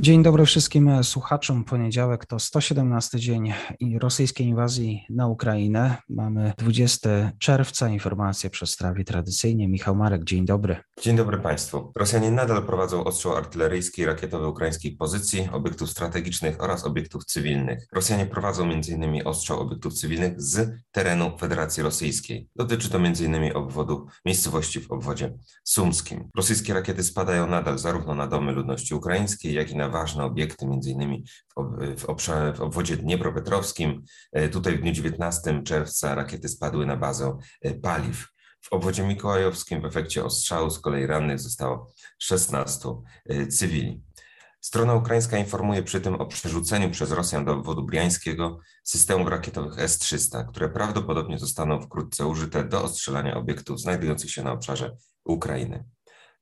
Dzień dobry wszystkim słuchaczom. Poniedziałek to 117 dzień rosyjskiej inwazji na Ukrainę. Mamy 20 czerwca. Informacje przez strawie tradycyjnie. Michał Marek, dzień dobry. Dzień dobry Państwu. Rosjanie nadal prowadzą ostrzał artyleryjski i rakietowy ukraińskich pozycji, obiektów strategicznych oraz obiektów cywilnych. Rosjanie prowadzą m.in. ostrzał obiektów cywilnych z terenu Federacji Rosyjskiej. Dotyczy to m.in. obwodu miejscowości w obwodzie sumskim. Rosyjskie rakiety spadają nadal zarówno na domy ludności ukraińskiej, jak i na ważne obiekty, między innymi w, obszarze, w obwodzie dniepropetrowskim. E, tutaj w dniu 19 czerwca rakiety spadły na bazę e, paliw. W obwodzie mikołajowskim w efekcie ostrzału z kolei rannych zostało 16 e, cywili. Strona ukraińska informuje przy tym o przerzuceniu przez Rosjan do obwodu briańskiego systemów rakietowych S-300, które prawdopodobnie zostaną wkrótce użyte do ostrzelania obiektów znajdujących się na obszarze Ukrainy.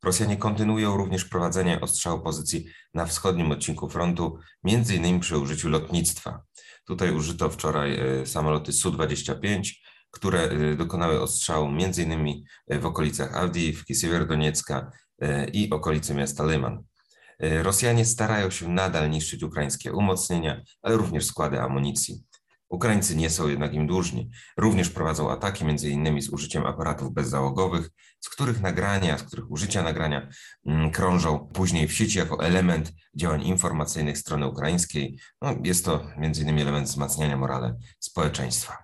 Rosjanie kontynuują również prowadzenie ostrzału pozycji na wschodnim odcinku frontu, innymi przy użyciu lotnictwa. Tutaj użyto wczoraj e, samoloty Su-25, które e, dokonały ostrzału innymi e, w okolicach Awdijiwki, Siewierodoniecka i okolicy miasta Lyman. Rosjanie starają się nadal niszczyć ukraińskie umocnienia, ale również składy amunicji. Ukraińcy nie są jednak im dłużni. Również prowadzą ataki, między innymi z użyciem aparatów bezzałogowych, z których nagrania, z których użycia nagrania mm, krążą później w sieci jako element działań informacyjnych strony ukraińskiej. No, jest to między innymi element wzmacniania morale społeczeństwa.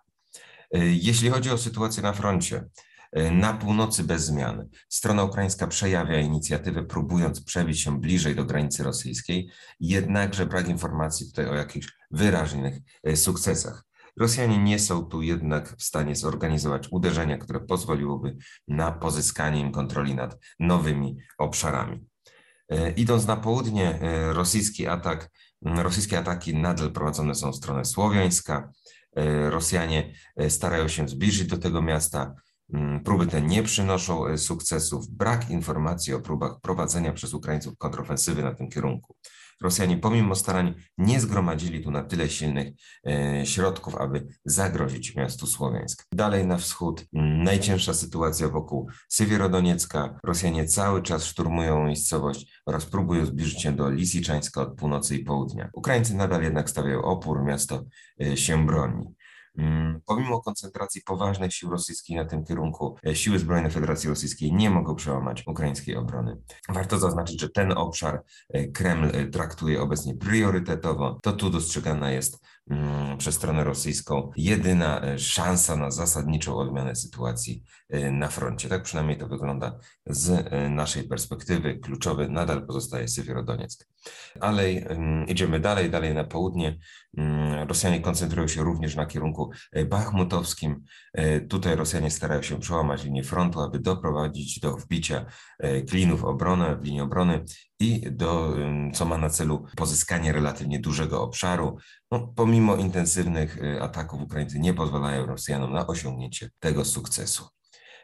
E, jeśli chodzi o sytuację na froncie, na północy bez zmian. Strona ukraińska przejawia inicjatywę, próbując przebić się bliżej do granicy rosyjskiej, jednakże brak informacji tutaj o jakichś wyraźnych e, sukcesach. Rosjanie nie są tu jednak w stanie zorganizować uderzenia, które pozwoliłoby na pozyskanie im kontroli nad nowymi obszarami. E, idąc na południe, e, rosyjski atak, rosyjskie ataki nadal prowadzone są w stronę Słowiańska. Rosjanie starają się zbliżyć do tego miasta. Próby te nie przynoszą sukcesów. Brak informacji o próbach prowadzenia przez Ukraińców kontrofensywy na tym kierunku. Rosjanie pomimo starań nie zgromadzili tu na tyle silnych e, środków, aby zagrozić miastu Słowiańsk. Dalej na wschód najcięższa sytuacja wokół Sywierodoniecka. Rosjanie cały czas szturmują miejscowość oraz próbują zbliżyć się do Lisiczańska od północy i południa. Ukraińcy nadal jednak stawiają opór, miasto e, się broni. Mm, pomimo koncentracji poważnych sił rosyjskich na tym kierunku, e, siły zbrojne Federacji Rosyjskiej nie mogą przełamać ukraińskiej obrony. Warto zaznaczyć, że ten obszar e, Kreml e, traktuje obecnie priorytetowo. To tu dostrzegana jest przez stronę rosyjską jedyna szansa na zasadniczą odmianę sytuacji na froncie. Tak przynajmniej to wygląda z naszej perspektywy. Kluczowy nadal pozostaje Sywierodonieck. Ale idziemy dalej, dalej na południe. Mm, Rosjanie koncentrują się również na kierunku e, bachmutowskim. E, tutaj Rosjanie starają się przełamać linię frontu, aby doprowadzić do wbicia e, klinów obrony, w linii obrony i do, co ma na celu pozyskanie relatywnie dużego obszaru. No, pomimo intensywnych ataków Ukraińcy nie pozwalają Rosjanom na osiągnięcie tego sukcesu.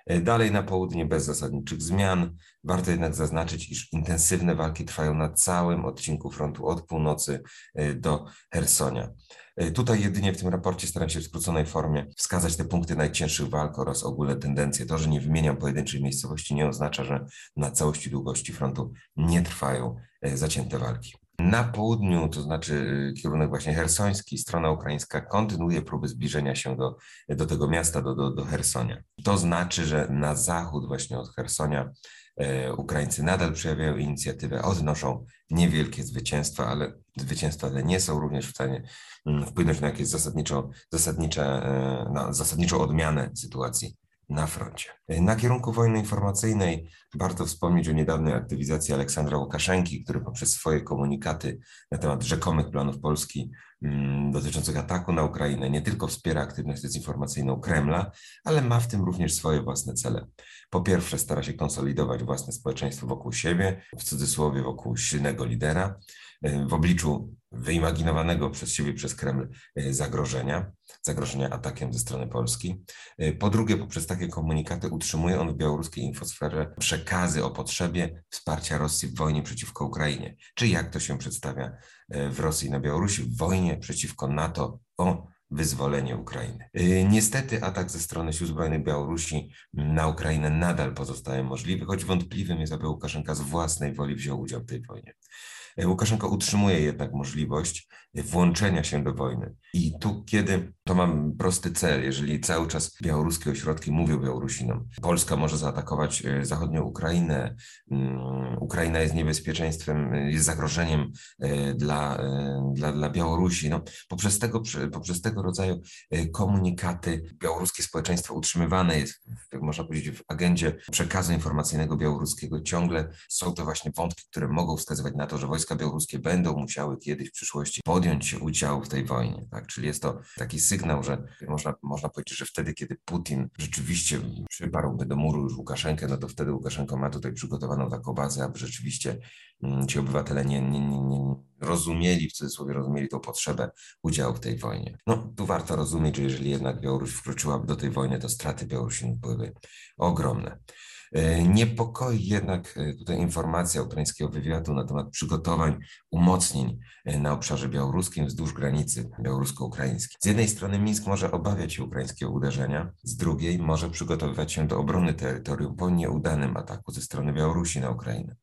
E, dalej na południe bez zasadniczych zmian. Warto jednak zaznaczyć, iż intensywne walki trwają na całym odcinku frontu od północy e, do Hersonia. E, tutaj jedynie w tym raporcie staram się w skróconej formie wskazać te punkty najcięższych walk oraz ogólne tendencje. To, że nie wymieniam pojedynczej miejscowości nie oznacza, że na całości długości frontu nie trwają zacięte walki. Na południu, to znaczy y, kierunek właśnie hersoński, strona ukraińska kontynuuje próby zbliżenia się do, do tego miasta, do, do, do Hersonia. To znaczy, że na zachód właśnie od Hersonia e, Ukraińcy nadal przejawiają inicjatywę, odnoszą niewielkie zwycięstwa, ale zwycięstwa te nie są również w stanie mm, wpłynąć na jakieś zasadniczą, zasadnicze, e, na zasadniczą odmianę sytuacji na froncie. Na kierunku wojny informacyjnej warto wspomnieć o niedawnej aktywizacji Aleksandra Łukaszenki, który poprzez swoje komunikaty na temat rzekomych planów Polski mm, dotyczących ataku na Ukrainę nie tylko wspiera aktywność dezinformacyjną Kremla, ale ma w tym również swoje własne cele. Po pierwsze stara się konsolidować własne społeczeństwo wokół siebie, w cudzysłowie wokół silnego lidera, w obliczu wyimaginowanego przez siebie, przez Kreml e, zagrożenia, zagrożenia atakiem ze strony Polski. E, po drugie, poprzez takie komunikaty utrzymuje on w białoruskiej infosferze przekazy o potrzebie wsparcia Rosji w wojnie przeciwko Ukrainie, czy jak to się przedstawia e, w Rosji na Białorusi, w wojnie przeciwko NATO o wyzwolenie Ukrainy. Niestety atak ze strony sił zbrojnych Białorusi na Ukrainę nadal pozostaje możliwy, choć wątpliwym jest, aby Łukaszenka z własnej woli wziął udział w tej wojnie. Łukaszenko utrzymuje jednak możliwość włączenia się do wojny. I tu, kiedy to mam prosty cel, jeżeli cały czas białoruskie ośrodki mówią Białorusinom, Polska może zaatakować e, zachodnią Ukrainę, mm, Ukraina jest niebezpieczeństwem, jest zagrożeniem e, dla, e, dla, dla Białorusi. No, poprzez, tego, poprzez tego rodzaju komunikaty białoruskie społeczeństwo utrzymywane jest, można powiedzieć, w agendzie przekazu informacyjnego białoruskiego. Ciągle są to właśnie wątki, które mogą wskazywać na to, że wojska białoruskie będą musiały kiedyś w przyszłości podjąć udział w tej wojnie. Tak? Czyli jest to taki sygnał, że można, można powiedzieć, że wtedy, kiedy Putin rzeczywiście przyparłby do muru już Łukaszenkę, no to wtedy Łukaszenko ma tutaj przygotowaną taką bazę, aby rzeczywiście mm, ci obywatele nie, nie, nie, nie rozumieli, w cudzysłowie rozumieli tą potrzebę udziału w tej wojnie. No tu warto rozumieć, że jeżeli jednak Białoruś wkroczyłaby do tej wojny, to straty Białorusin byłyby ogromne. E, niepokoi jednak e, tutaj informacja ukraińskiego wywiadu na temat przygotowań, umocnień e, na obszarze białoruskim wzdłuż granicy białorusko-ukraińskiej. Z jednej strony Mińsk może obawiać się ukraińskiego uderzenia, z drugiej może przygotowywać się do obrony terytorium po nieudanym ataku ze strony Białorusi na Ukrainę.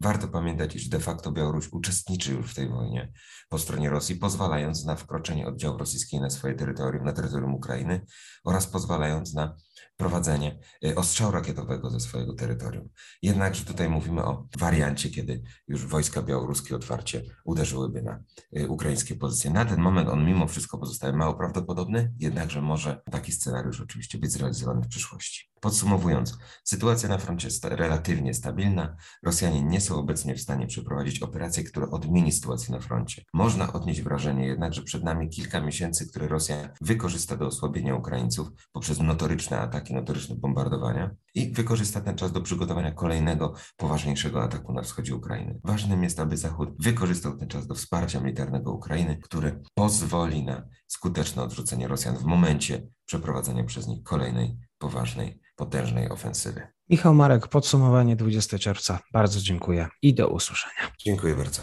Warto pamiętać, iż de facto Białoruś uczestniczy już w tej wojnie po stronie Rosji, pozwalając na wkroczenie oddziałów rosyjskich na swoje terytorium, na terytorium Ukrainy oraz pozwalając na prowadzenie y, ostrzału rakietowego ze swojego terytorium. Jednakże tutaj mówimy o wariancie, kiedy już wojska białoruskie otwarcie uderzyłyby na y, ukraińskie pozycje. Na ten moment on mimo wszystko pozostaje mało prawdopodobny, jednakże może taki scenariusz oczywiście być zrealizowany w przyszłości. Podsumowując, sytuacja na froncie jest relatywnie stabilna. Rosjanie nie są obecnie w stanie przeprowadzić operacji, która odmieni sytuację na froncie. Można odnieść wrażenie jednak, że przed nami kilka miesięcy, które Rosja wykorzysta do osłabienia Ukraińców poprzez notoryczne ataki, notoryczne bombardowania i wykorzysta ten czas do przygotowania kolejnego, poważniejszego ataku na wschodzie Ukrainy. Ważnym jest, aby Zachód wykorzystał ten czas do wsparcia militarnego Ukrainy, które pozwoli na skuteczne odrzucenie Rosjan w momencie przeprowadzenia przez nich kolejnej poważnej potężnej ofensywy. Michał Marek, podsumowanie 20 czerwca. Bardzo dziękuję i do usłyszenia. Dziękuję bardzo.